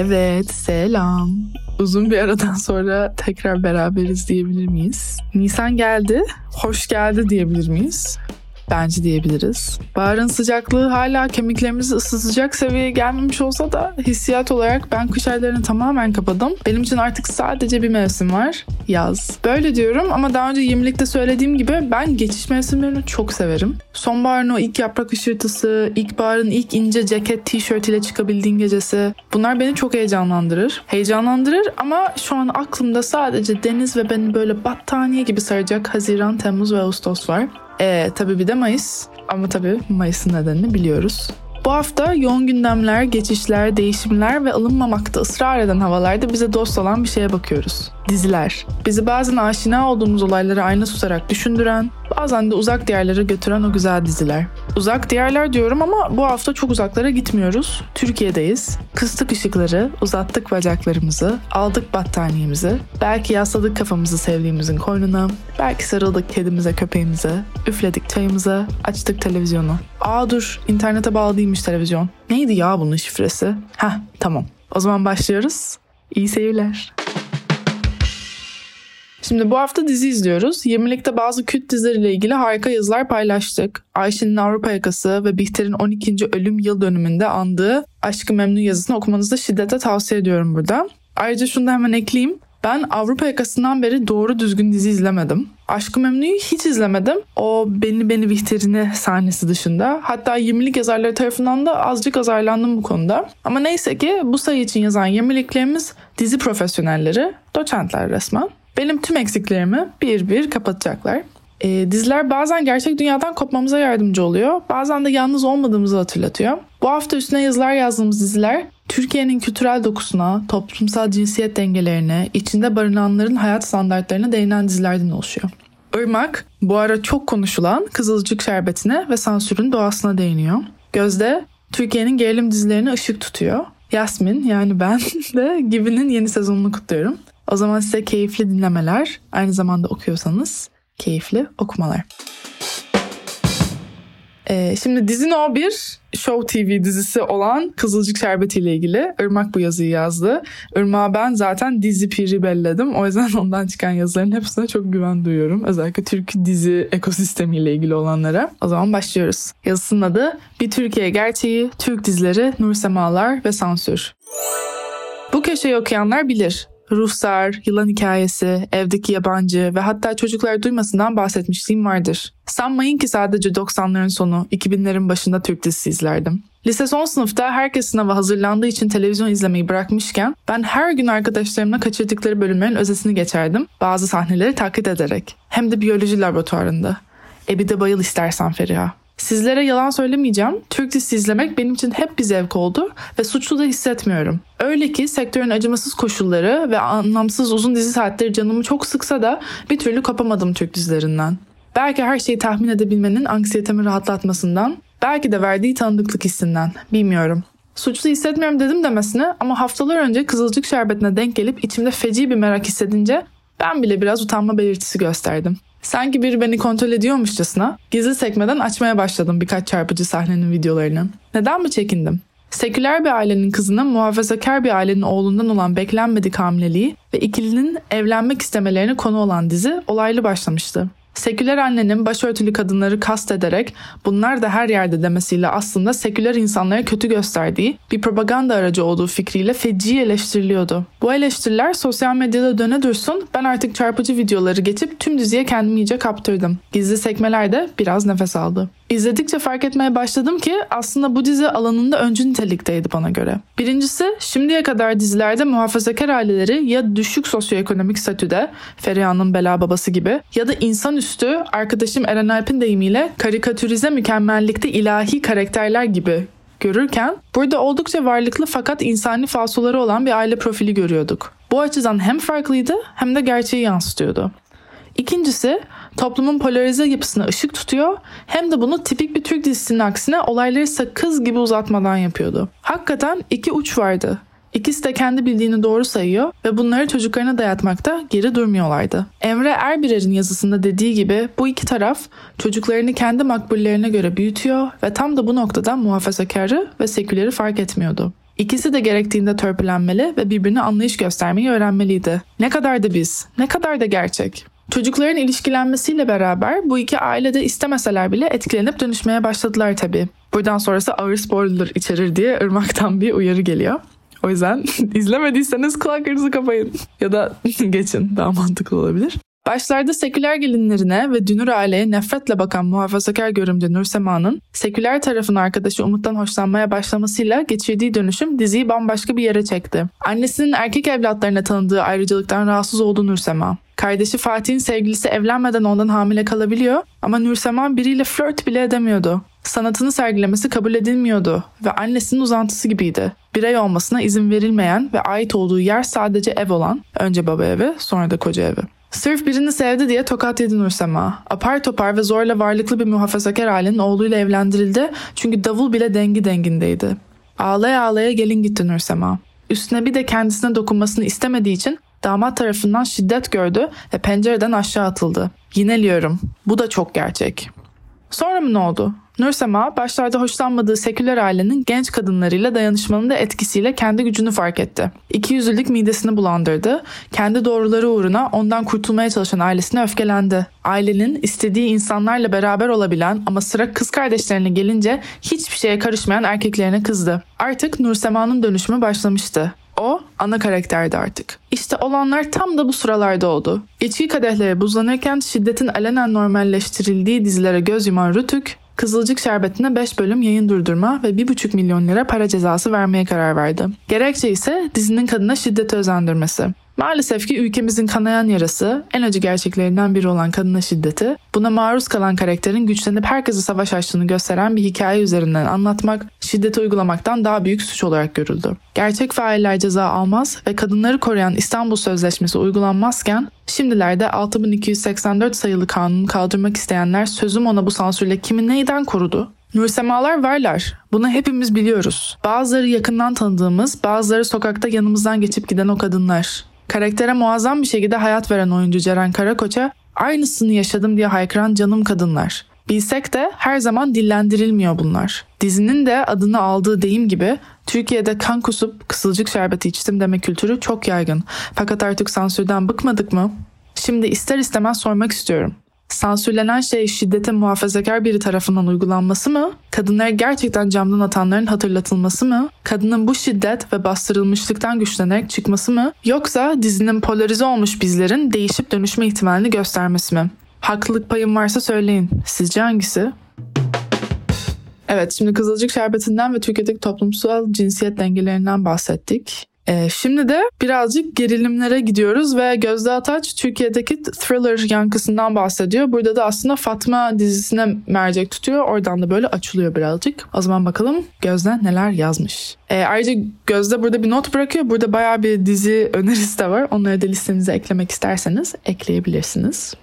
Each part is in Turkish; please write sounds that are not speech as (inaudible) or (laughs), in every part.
Evet, selam. Uzun bir aradan sonra tekrar beraberiz diyebilir miyiz? Nisan geldi, hoş geldi diyebilir miyiz? Bence diyebiliriz. Baharın sıcaklığı hala kemiklerimizi ısıtacak seviyeye gelmemiş olsa da hissiyat olarak ben kış aylarını tamamen kapadım. Benim için artık sadece bir mevsim var. Yaz. Böyle diyorum ama daha önce 20'likte söylediğim gibi ben geçiş mevsimlerini çok severim. Sonbaharın o ilk yaprak ışırtısı, ilkbaharın ilk ince ceket tişört ile çıkabildiğin gecesi bunlar beni çok heyecanlandırır. Heyecanlandırır ama şu an aklımda sadece deniz ve beni böyle battaniye gibi saracak Haziran, Temmuz ve Ağustos var. Ee, tabii bir de Mayıs. Ama tabii Mayıs'ın nedenini biliyoruz. Bu hafta yoğun gündemler, geçişler, değişimler ve alınmamakta ısrar eden havalarda bize dost olan bir şeye bakıyoruz. Diziler. Bizi bazen aşina olduğumuz olayları ayna tutarak düşündüren, bazen de uzak diyarlara götüren o güzel diziler. Uzak diyarlar diyorum ama bu hafta çok uzaklara gitmiyoruz. Türkiye'deyiz. Kıstık ışıkları, uzattık bacaklarımızı, aldık battaniyemizi, belki yasladık kafamızı sevdiğimizin koynuna, belki sarıldık kedimize köpeğimize, üfledik çayımıza, açtık televizyonu. Aa dur, internete bağlı değilmiş televizyon. Neydi ya bunun şifresi? Heh, tamam. O zaman başlıyoruz. İyi seyirler. Şimdi bu hafta dizi izliyoruz. 20'likte bazı kült dizileriyle ilgili harika yazılar paylaştık. Ayşe'nin Avrupa Yakası ve Bihter'in 12. ölüm yıl dönümünde andığı Aşkı Memnu yazısını okumanızı şiddetle tavsiye ediyorum burada. Ayrıca şunu da hemen ekleyeyim. Ben Avrupa yakasından beri doğru düzgün dizi izlemedim. Aşkı Memnu'yu hiç izlemedim. O Beni Beni Bihter'ini sahnesi dışında. Hatta 20'lik yazarları tarafından da azıcık azarlandım bu konuda. Ama neyse ki bu sayı için yazan 20'liklerimiz dizi profesyonelleri, doçentler resmen. Benim tüm eksiklerimi bir bir kapatacaklar. E, diziler bazen gerçek dünyadan kopmamıza yardımcı oluyor. Bazen de yalnız olmadığımızı hatırlatıyor. Bu hafta üstüne yazılar yazdığımız diziler Türkiye'nin kültürel dokusuna, toplumsal cinsiyet dengelerine, içinde barınanların hayat standartlarına değinen dizilerden oluşuyor. Irmak bu ara çok konuşulan Kızılcık Şerbeti'ne ve sansürün doğasına değiniyor. Gözde Türkiye'nin gerilim dizilerine ışık tutuyor. Yasmin yani ben (laughs) de Gibi'nin yeni sezonunu kutluyorum. O zaman size keyifli dinlemeler, aynı zamanda okuyorsanız keyifli okumalar. Ee, şimdi Dizi No 1 Show TV dizisi olan Kızılcık Şerbeti ile ilgili Irmak bu yazıyı yazdı. Irmak'a ben zaten dizi piri belledim. O yüzden (laughs) ondan çıkan yazıların hepsine çok güven duyuyorum. Özellikle Türk dizi ekosistemiyle ilgili olanlara. O zaman başlıyoruz. Yazısının adı Bir Türkiye Gerçeği, Türk Dizileri, Nur Semalar ve Sansür. Bu köşeyi okuyanlar bilir. Ruhsar, yılan hikayesi, evdeki yabancı ve hatta çocuklar duymasından bahsetmişliğim vardır. Sanmayın ki sadece 90'ların sonu, 2000'lerin başında Türk dizisi izlerdim. Lise son sınıfta herkes sınava hazırlandığı için televizyon izlemeyi bırakmışken ben her gün arkadaşlarımla kaçırdıkları bölümlerin özetini geçerdim. Bazı sahneleri taklit ederek. Hem de biyoloji laboratuvarında. E bir de bayıl istersen Feriha. Sizlere yalan söylemeyeceğim. Türk dizisi izlemek benim için hep bir zevk oldu ve suçlu da hissetmiyorum. Öyle ki sektörün acımasız koşulları ve anlamsız uzun dizi saatleri canımı çok sıksa da bir türlü kopamadım Türk dizilerinden. Belki her şeyi tahmin edebilmenin anksiyetemi rahatlatmasından, belki de verdiği tanıdıklık hissinden, bilmiyorum. Suçlu hissetmiyorum dedim demesine ama haftalar önce Kızılcık Şerbeti'ne denk gelip içimde feci bir merak hissedince ben bile biraz utanma belirtisi gösterdim. Sanki biri beni kontrol ediyormuşçasına gizli sekmeden açmaya başladım birkaç çarpıcı sahnenin videolarını. Neden mi çekindim? Seküler bir ailenin kızının muhafazakar bir ailenin oğlundan olan beklenmedik hamileliği ve ikilinin evlenmek istemelerine konu olan dizi olaylı başlamıştı. Seküler annenin başörtülü kadınları kast ederek bunlar da her yerde demesiyle aslında seküler insanlara kötü gösterdiği bir propaganda aracı olduğu fikriyle feci eleştiriliyordu. Bu eleştiriler sosyal medyada döne dursun ben artık çarpıcı videoları geçip tüm diziye kendimi iyice kaptırdım. Gizli sekmeler de biraz nefes aldı. İzledikçe fark etmeye başladım ki aslında bu dizi alanında öncü nitelikteydi bana göre. Birincisi şimdiye kadar dizilerde muhafazakar aileleri ya düşük sosyoekonomik statüde Feriha'nın bela babası gibi ya da insanüstü arkadaşım Eren Alp'in deyimiyle karikatürize mükemmellikte ilahi karakterler gibi görürken burada oldukça varlıklı fakat insani falsoları olan bir aile profili görüyorduk. Bu açıdan hem farklıydı hem de gerçeği yansıtıyordu. İkincisi toplumun polarize yapısına ışık tutuyor hem de bunu tipik bir Türk dizisinin aksine olayları sakız gibi uzatmadan yapıyordu. Hakikaten iki uç vardı. İkisi de kendi bildiğini doğru sayıyor ve bunları çocuklarına dayatmakta geri durmuyorlardı. Emre Erbirer'in yazısında dediği gibi bu iki taraf çocuklarını kendi makbullerine göre büyütüyor ve tam da bu noktada muhafazakarı ve seküleri fark etmiyordu. İkisi de gerektiğinde törpülenmeli ve birbirine anlayış göstermeyi öğrenmeliydi. Ne kadar da biz, ne kadar da gerçek. Çocukların ilişkilenmesiyle beraber bu iki aile de istemeseler bile etkilenip dönüşmeye başladılar tabii. Buradan sonrası ağır spoiler içerir diye ırmaktan bir uyarı geliyor. O yüzden (laughs) izlemediyseniz kulaklarınızı kapayın ya da (laughs) geçin daha mantıklı olabilir. Başlarda seküler gelinlerine ve dünür aileye nefretle bakan muhafazakar görümcü Nursema'nın seküler tarafın arkadaşı Umut'tan hoşlanmaya başlamasıyla geçirdiği dönüşüm diziyi bambaşka bir yere çekti. Annesinin erkek evlatlarına tanıdığı ayrıcalıktan rahatsız oldu Nursema. Kardeşi Fatih'in sevgilisi evlenmeden ondan hamile kalabiliyor ama Nursema biriyle flört bile edemiyordu. Sanatını sergilemesi kabul edilmiyordu ve annesinin uzantısı gibiydi. Birey olmasına izin verilmeyen ve ait olduğu yer sadece ev olan, önce baba evi sonra da koca evi. Sırf birini sevdi diye tokat yedi Nursema. Apar topar ve zorla varlıklı bir muhafazakar ailenin oğluyla evlendirildi çünkü davul bile dengi dengindeydi. Ağlaya ağlaya gelin gitti Nursema. Üstüne bir de kendisine dokunmasını istemediği için damat tarafından şiddet gördü ve pencereden aşağı atıldı. Yineliyorum. Bu da çok gerçek. Sonra mı ne oldu? Nursema başlarda hoşlanmadığı seküler ailenin genç kadınlarıyla dayanışmanın da etkisiyle kendi gücünü fark etti. İki yüzlülük midesini bulandırdı. Kendi doğruları uğruna ondan kurtulmaya çalışan ailesine öfkelendi. Ailenin istediği insanlarla beraber olabilen ama sıra kız kardeşlerine gelince hiçbir şeye karışmayan erkeklerine kızdı. Artık Nursema'nın dönüşümü başlamıştı. O ana karakterdi artık. İşte olanlar tam da bu sıralarda oldu. İçki kadehleri buzlanırken şiddetin alenen normalleştirildiği dizilere göz yuman Rütük, Kızılcık Şerbeti'ne 5 bölüm yayın durdurma ve 1,5 milyon lira para cezası vermeye karar verdi. Gerekçe ise dizinin kadına şiddeti özendirmesi. Maalesef ki ülkemizin kanayan yarası, en acı gerçeklerinden biri olan kadına şiddeti, buna maruz kalan karakterin güçlenip herkese savaş açtığını gösteren bir hikaye üzerinden anlatmak, şiddeti uygulamaktan daha büyük suç olarak görüldü. Gerçek failler ceza almaz ve kadınları koruyan İstanbul Sözleşmesi uygulanmazken, şimdilerde 6284 sayılı kanunu kaldırmak isteyenler sözüm ona bu sansürle kimi neyden korudu? Nursemalar varlar. Bunu hepimiz biliyoruz. Bazıları yakından tanıdığımız, bazıları sokakta yanımızdan geçip giden o kadınlar. Karaktere muazzam bir şekilde hayat veren oyuncu Ceren Karakoç'a aynısını yaşadım diye haykıran canım kadınlar. Bilsek de her zaman dillendirilmiyor bunlar. Dizinin de adını aldığı deyim gibi Türkiye'de kan kusup kısılcık şerbeti içtim deme kültürü çok yaygın. Fakat artık sansürden bıkmadık mı? Şimdi ister istemez sormak istiyorum. Sansürlenen şey şiddete muhafazakar biri tarafından uygulanması mı? Kadınları gerçekten camdan atanların hatırlatılması mı? Kadının bu şiddet ve bastırılmışlıktan güçlenerek çıkması mı? Yoksa dizinin polarize olmuş bizlerin değişip dönüşme ihtimalini göstermesi mi? Haklılık payım varsa söyleyin. Sizce hangisi? Evet şimdi Kızılcık Şerbeti'nden ve Türkiye'deki toplumsal cinsiyet dengelerinden bahsettik. Ee, şimdi de birazcık gerilimlere gidiyoruz ve Gözde Ataç Türkiye'deki thriller yankısından bahsediyor. Burada da aslında Fatma dizisine mercek tutuyor. Oradan da böyle açılıyor birazcık. O zaman bakalım Gözde neler yazmış. Ee, ayrıca Gözde burada bir not bırakıyor. Burada bayağı bir dizi önerisi de var. Onları da listenize eklemek isterseniz ekleyebilirsiniz.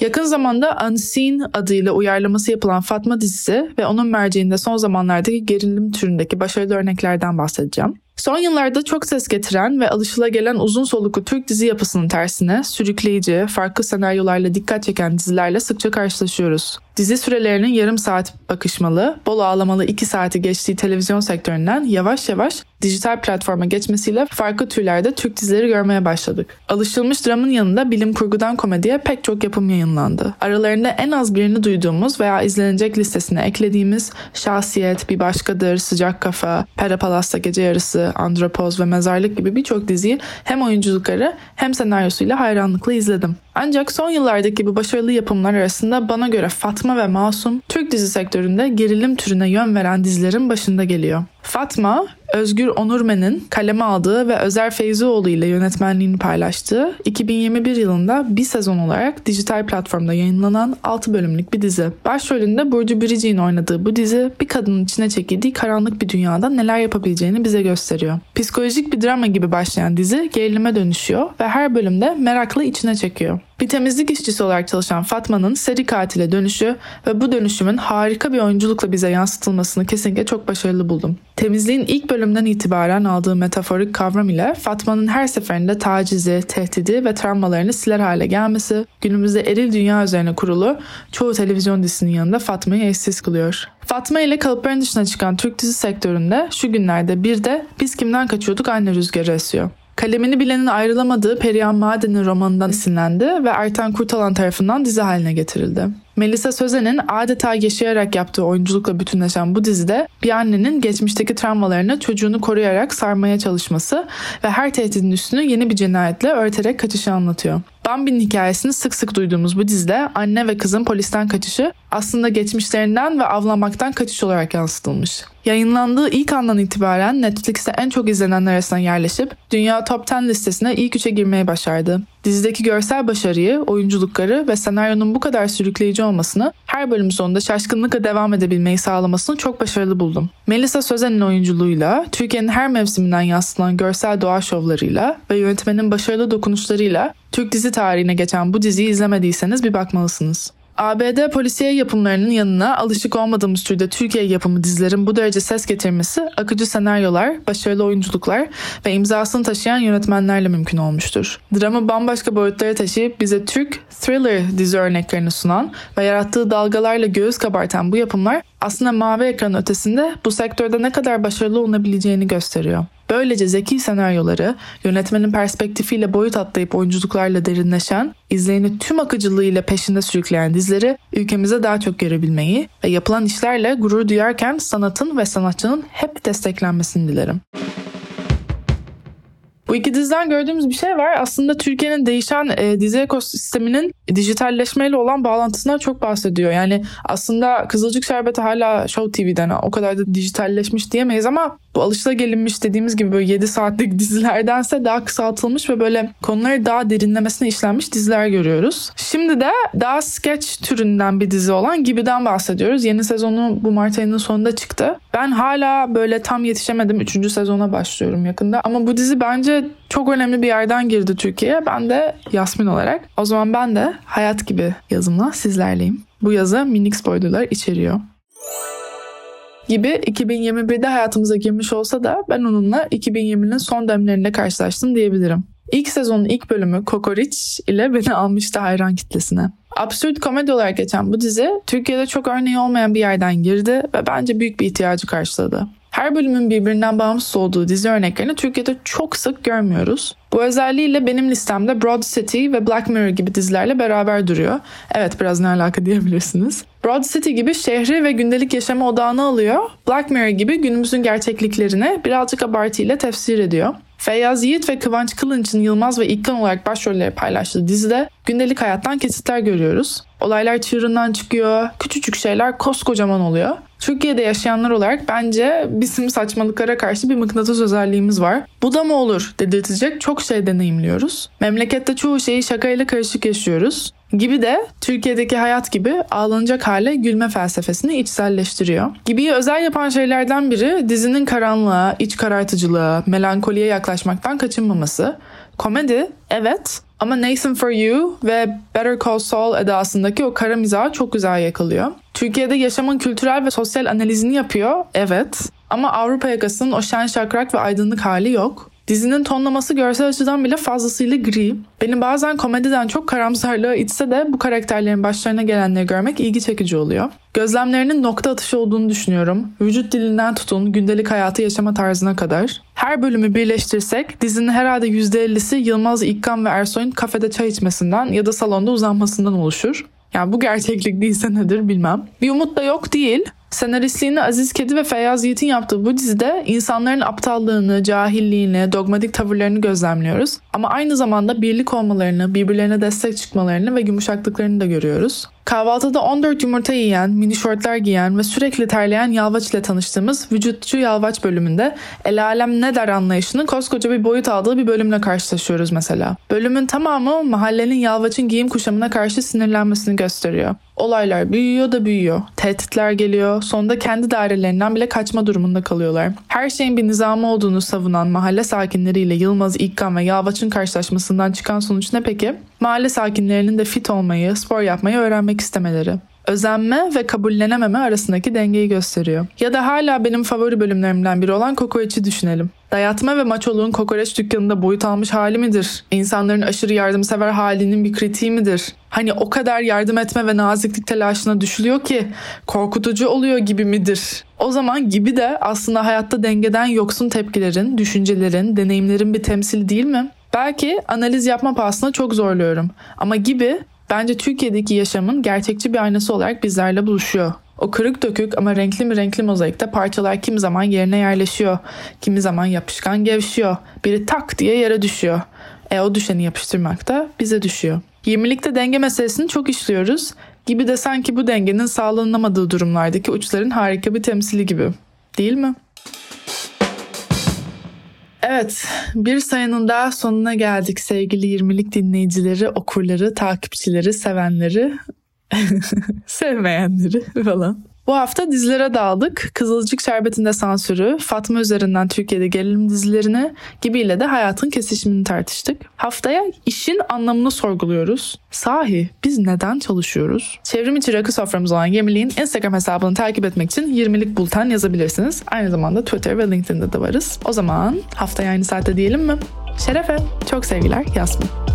Yakın zamanda Unseen adıyla uyarlaması yapılan Fatma dizisi ve onun merceğinde son zamanlardaki gerilim türündeki başarılı örneklerden bahsedeceğim. Son yıllarda çok ses getiren ve alışılagelen uzun soluklu Türk dizi yapısının tersine sürükleyici, farklı senaryolarla dikkat çeken dizilerle sıkça karşılaşıyoruz. Dizi sürelerinin yarım saat bakışmalı, bol ağlamalı iki saati geçtiği televizyon sektöründen yavaş yavaş dijital platforma geçmesiyle farklı türlerde Türk dizileri görmeye başladık. Alışılmış dramın yanında bilim kurgudan komediye pek çok yapım yayınlandı. Aralarında en az birini duyduğumuz veya izlenecek listesine eklediğimiz Şahsiyet, Bir Başkadır, Sıcak Kafa, Pera Palas'ta Gece Yarısı, Andropoz ve Mezarlık gibi birçok diziyi hem oyunculukları hem senaryosuyla hayranlıkla izledim. Ancak son yıllardaki bu başarılı yapımlar arasında bana göre Fatma ve Masum Türk dizi sektöründe gerilim türüne yön veren dizilerin başında geliyor. Fatma, Özgür Onurmen'in kaleme aldığı ve Özer Feyzioğlu ile yönetmenliğini paylaştığı 2021 yılında bir sezon olarak dijital platformda yayınlanan 6 bölümlük bir dizi. Başrolünde Burcu Biricik'in oynadığı bu dizi bir kadının içine çekildiği karanlık bir dünyada neler yapabileceğini bize gösteriyor. Psikolojik bir drama gibi başlayan dizi gerilime dönüşüyor ve her bölümde merakla içine çekiyor. Bir temizlik işçisi olarak çalışan Fatma'nın seri katile dönüşü ve bu dönüşümün harika bir oyunculukla bize yansıtılmasını kesinlikle çok başarılı buldum. Temizliğin ilk bölümden itibaren aldığı metaforik kavram ile Fatma'nın her seferinde tacizi, tehdidi ve travmalarını siler hale gelmesi, günümüzde eril dünya üzerine kurulu çoğu televizyon dizisinin yanında Fatma'yı eşsiz kılıyor. Fatma ile kalıpların dışına çıkan Türk dizi sektöründe şu günlerde bir de Biz Kimden Kaçıyorduk aynı rüzgarı esiyor. Kalemini bilenin ayrılamadığı Perihan Maden'in romanından esinlendi ve Ertan Kurtalan tarafından dizi haline getirildi. Melisa Sözen'in adeta yaşayarak yaptığı oyunculukla bütünleşen bu dizide bir annenin geçmişteki travmalarını çocuğunu koruyarak sarmaya çalışması ve her tehdidin üstünü yeni bir cinayetle örterek kaçışı anlatıyor. Bambi'nin hikayesini sık sık duyduğumuz bu dizide anne ve kızın polisten kaçışı aslında geçmişlerinden ve avlanmaktan kaçış olarak yansıtılmış. Yayınlandığı ilk andan itibaren Netflix'te en çok izlenenler arasına yerleşip Dünya Top 10 listesine ilk üçe girmeyi başardı. Dizideki görsel başarıyı, oyunculukları ve senaryonun bu kadar sürükleyici olmasını her bölüm sonunda şaşkınlıkla devam edebilmeyi sağlamasını çok başarılı buldum. Melisa Sözen'in oyunculuğuyla, Türkiye'nin her mevsiminden yansıtılan görsel doğa şovlarıyla ve yönetmenin başarılı dokunuşlarıyla Türk dizi tarihine geçen bu diziyi izlemediyseniz bir bakmalısınız. ABD polisiye yapımlarının yanına alışık olmadığımız türde Türkiye yapımı dizilerin bu derece ses getirmesi akıcı senaryolar, başarılı oyunculuklar ve imzasını taşıyan yönetmenlerle mümkün olmuştur. Dramı bambaşka boyutlara taşıyıp bize Türk thriller dizi örneklerini sunan ve yarattığı dalgalarla göğüs kabartan bu yapımlar aslında mavi ekran ötesinde bu sektörde ne kadar başarılı olunabileceğini gösteriyor. Böylece zeki senaryoları, yönetmenin perspektifiyle boyut atlayıp oyunculuklarla derinleşen, izleyeni tüm akıcılığıyla peşinde sürükleyen dizileri ülkemize daha çok görebilmeyi ve yapılan işlerle gurur duyarken sanatın ve sanatçının hep desteklenmesini dilerim. Bu iki diziden gördüğümüz bir şey var. Aslında Türkiye'nin değişen e, dizi ekosisteminin dijitalleşmeyle olan bağlantısından çok bahsediyor. Yani aslında Kızılcık Şerbeti hala Show TV'den o kadar da dijitalleşmiş diyemeyiz ama bu alışılagelinmiş dediğimiz gibi böyle 7 saatlik (laughs) dizilerdense daha kısaltılmış ve böyle konuları daha derinlemesine işlenmiş diziler görüyoruz. Şimdi de daha sketch türünden bir dizi olan Gibi'den bahsediyoruz. Yeni sezonu bu Mart ayının sonunda çıktı. Ben hala böyle tam yetişemedim. Üçüncü sezona başlıyorum yakında. Ama bu dizi bence çok önemli bir yerden girdi Türkiye'ye. Ben de Yasmin olarak. O zaman ben de Hayat gibi yazımla sizlerleyim. Bu yazı minik spoilerlar içeriyor gibi 2021'de hayatımıza girmiş olsa da ben onunla 2020'nin son demlerinde karşılaştım diyebilirim. İlk sezonun ilk bölümü Kokoriç ile beni almıştı hayran kitlesine. Absürt komedi olarak geçen bu dizi Türkiye'de çok örneği olmayan bir yerden girdi ve bence büyük bir ihtiyacı karşıladı. Her bölümün birbirinden bağımsız olduğu dizi örneklerini Türkiye'de çok sık görmüyoruz. Bu özelliğiyle benim listemde Broad City ve Black Mirror gibi dizilerle beraber duruyor. Evet biraz ne alaka diyebilirsiniz. Broad City gibi şehri ve gündelik yaşamı odağına alıyor. Black Mirror gibi günümüzün gerçekliklerini birazcık abartıyla tefsir ediyor. Feyyaz Yiğit ve Kıvanç Kılınç'ın Yılmaz ve İlkan olarak başrolleri paylaştığı dizide gündelik hayattan kesitler görüyoruz. Olaylar çığırından çıkıyor, küçücük şeyler koskocaman oluyor. Türkiye'de yaşayanlar olarak bence bizim saçmalıklara karşı bir mıknatıs özelliğimiz var. Bu da mı olur dedirtecek çok şey deneyimliyoruz. Memlekette çoğu şeyi şakayla karışık yaşıyoruz gibi de Türkiye'deki hayat gibi ağlanacak hale gülme felsefesini içselleştiriyor. Gibiyi özel yapan şeylerden biri dizinin karanlığa, iç karartıcılığa, melankoliye yaklaşmaktan kaçınmaması. Komedi, evet ama Nathan For You ve Better Call Saul edasındaki o kara mizahı çok güzel yakalıyor. Türkiye'de yaşamın kültürel ve sosyal analizini yapıyor, evet. Ama Avrupa yakasının o şen şakrak ve aydınlık hali yok. Dizinin tonlaması görsel açıdan bile fazlasıyla gri. Beni bazen komediden çok karamsarlığa itse de bu karakterlerin başlarına gelenleri görmek ilgi çekici oluyor. Gözlemlerinin nokta atışı olduğunu düşünüyorum. Vücut dilinden tutun, gündelik hayatı yaşama tarzına kadar. Her bölümü birleştirsek dizinin herhalde %50'si Yılmaz İkkan ve Ersoy'un kafede çay içmesinden ya da salonda uzanmasından oluşur. Yani bu gerçeklik değilse nedir bilmem. Bir umut da yok değil. Senaristliğini Aziz Kedi ve Feyyaz Yiğit'in yaptığı bu dizide insanların aptallığını, cahilliğini, dogmatik tavırlarını gözlemliyoruz. Ama aynı zamanda birlik olmalarını, birbirlerine destek çıkmalarını ve yumuşaklıklarını da görüyoruz. Kahvaltıda 14 yumurta yiyen, mini şortlar giyen ve sürekli terleyen Yalvaç ile tanıştığımız Vücutçu Yalvaç bölümünde el alem ne der anlayışının koskoca bir boyut aldığı bir bölümle karşılaşıyoruz mesela. Bölümün tamamı mahallenin Yalvaç'ın giyim kuşamına karşı sinirlenmesini gösteriyor. Olaylar büyüyor da büyüyor. Tehditler geliyor. Sonunda kendi dairelerinden bile kaçma durumunda kalıyorlar. Her şeyin bir nizamı olduğunu savunan mahalle sakinleriyle Yılmaz İkkan ve Yalvaç'ın karşılaşmasından çıkan sonuç ne peki? Mahalle sakinlerinin de fit olmayı, spor yapmayı öğrenmek istemeleri özenme ve kabullenememe arasındaki dengeyi gösteriyor. Ya da hala benim favori bölümlerimden biri olan kokoreçi düşünelim. Dayatma ve maçoluğun kokoreç dükkanında boyut almış hali midir? İnsanların aşırı yardımsever halinin bir kritiği midir? Hani o kadar yardım etme ve naziklik telaşına düşülüyor ki korkutucu oluyor gibi midir? O zaman gibi de aslında hayatta dengeden yoksun tepkilerin, düşüncelerin, deneyimlerin bir temsil değil mi? Belki analiz yapma pahasına çok zorluyorum. Ama gibi bence Türkiye'deki yaşamın gerçekçi bir aynası olarak bizlerle buluşuyor. O kırık dökük ama renkli mi renkli mozaikte parçalar kimi zaman yerine yerleşiyor. Kimi zaman yapışkan gevşiyor. Biri tak diye yere düşüyor. E o düşeni yapıştırmak da bize düşüyor. 20'likte denge meselesini çok işliyoruz. Gibi de sanki bu dengenin sağlanamadığı durumlardaki uçların harika bir temsili gibi. Değil mi? Evet, bir sayının daha sonuna geldik sevgili 20'lik dinleyicileri, okurları, takipçileri, sevenleri, (laughs) sevmeyenleri falan. Bu hafta dizilere daldık. Kızılcık Şerbeti'nde sansürü, Fatma üzerinden Türkiye'de gerilim dizilerini gibiyle de hayatın kesişimini tartıştık. Haftaya işin anlamını sorguluyoruz. Sahi biz neden çalışıyoruz? Çevrim içi rakı soframız olan Gemiliğin Instagram hesabını takip etmek için 20'lik bulten yazabilirsiniz. Aynı zamanda Twitter ve LinkedIn'de de varız. O zaman haftaya aynı saatte diyelim mi? Şerefe, çok sevgiler, Yasmin.